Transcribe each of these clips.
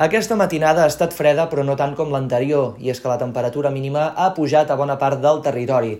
Aquesta matinada ha estat freda però no tant com l'anterior, i és que la temperatura mínima ha pujat a bona part del territori.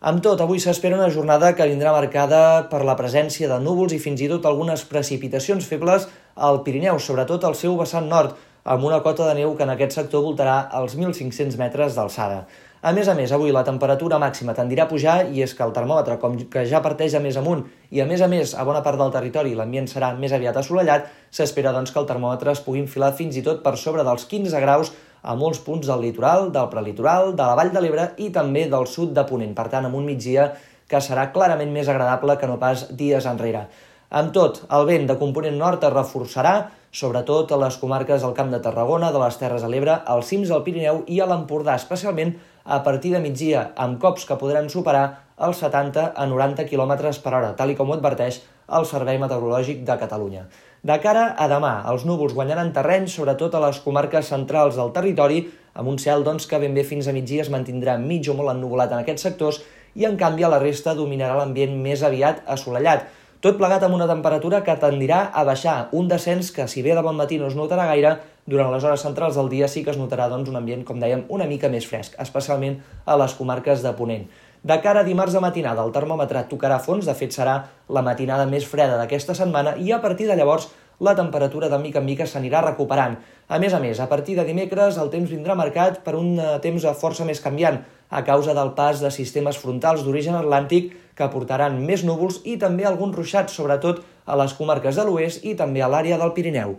Amb tot, avui s'espera una jornada que vindrà marcada per la presència de núvols i fins i tot algunes precipitacions febles al Pirineu, sobretot al seu vessant nord, amb una cota de neu que en aquest sector voltarà als 1.500 metres d'alçada. A més a més, avui la temperatura màxima tendirà a pujar i és que el termòmetre, com que ja parteix a més amunt i a més a més a bona part del territori l'ambient serà més aviat assolellat, s'espera doncs que el termòmetre es pugui enfilar fins i tot per sobre dels 15 graus a molts punts del litoral, del prelitoral, de la Vall de l'Ebre i també del sud de Ponent. Per tant, amb un migdia que serà clarament més agradable que no pas dies enrere. Amb tot, el vent de component nord es reforçarà, sobretot a les comarques del Camp de Tarragona, de les Terres de l'Ebre, als cims del Pirineu i a l'Empordà, especialment a partir de migdia, amb cops que podran superar els 70 a 90 km per hora, tal com ho adverteix el Servei Meteorològic de Catalunya. De cara a demà, els núvols guanyaran terreny, sobretot a les comarques centrals del territori, amb un cel doncs, que ben bé fins a migdia es mantindrà mig o molt ennuvolat en aquests sectors i, en canvi, a la resta dominarà l'ambient més aviat assolellat. Tot plegat amb una temperatura que tendirà a baixar, un descens que, si bé de bon matí no es notarà gaire, durant les hores centrals del dia sí que es notarà doncs, un ambient, com dèiem, una mica més fresc, especialment a les comarques de Ponent. De cara a dimarts de matinada, el termòmetre tocarà fons, de fet serà la matinada més freda d'aquesta setmana i a partir de llavors la temperatura de mica en mica s'anirà recuperant. A més a més, a partir de dimecres el temps vindrà marcat per un eh, temps força més canviant, a causa del pas de sistemes frontals d'origen atlàntic que portaran més núvols i també alguns ruixats, sobretot a les comarques de l'oest i també a l'àrea del Pirineu.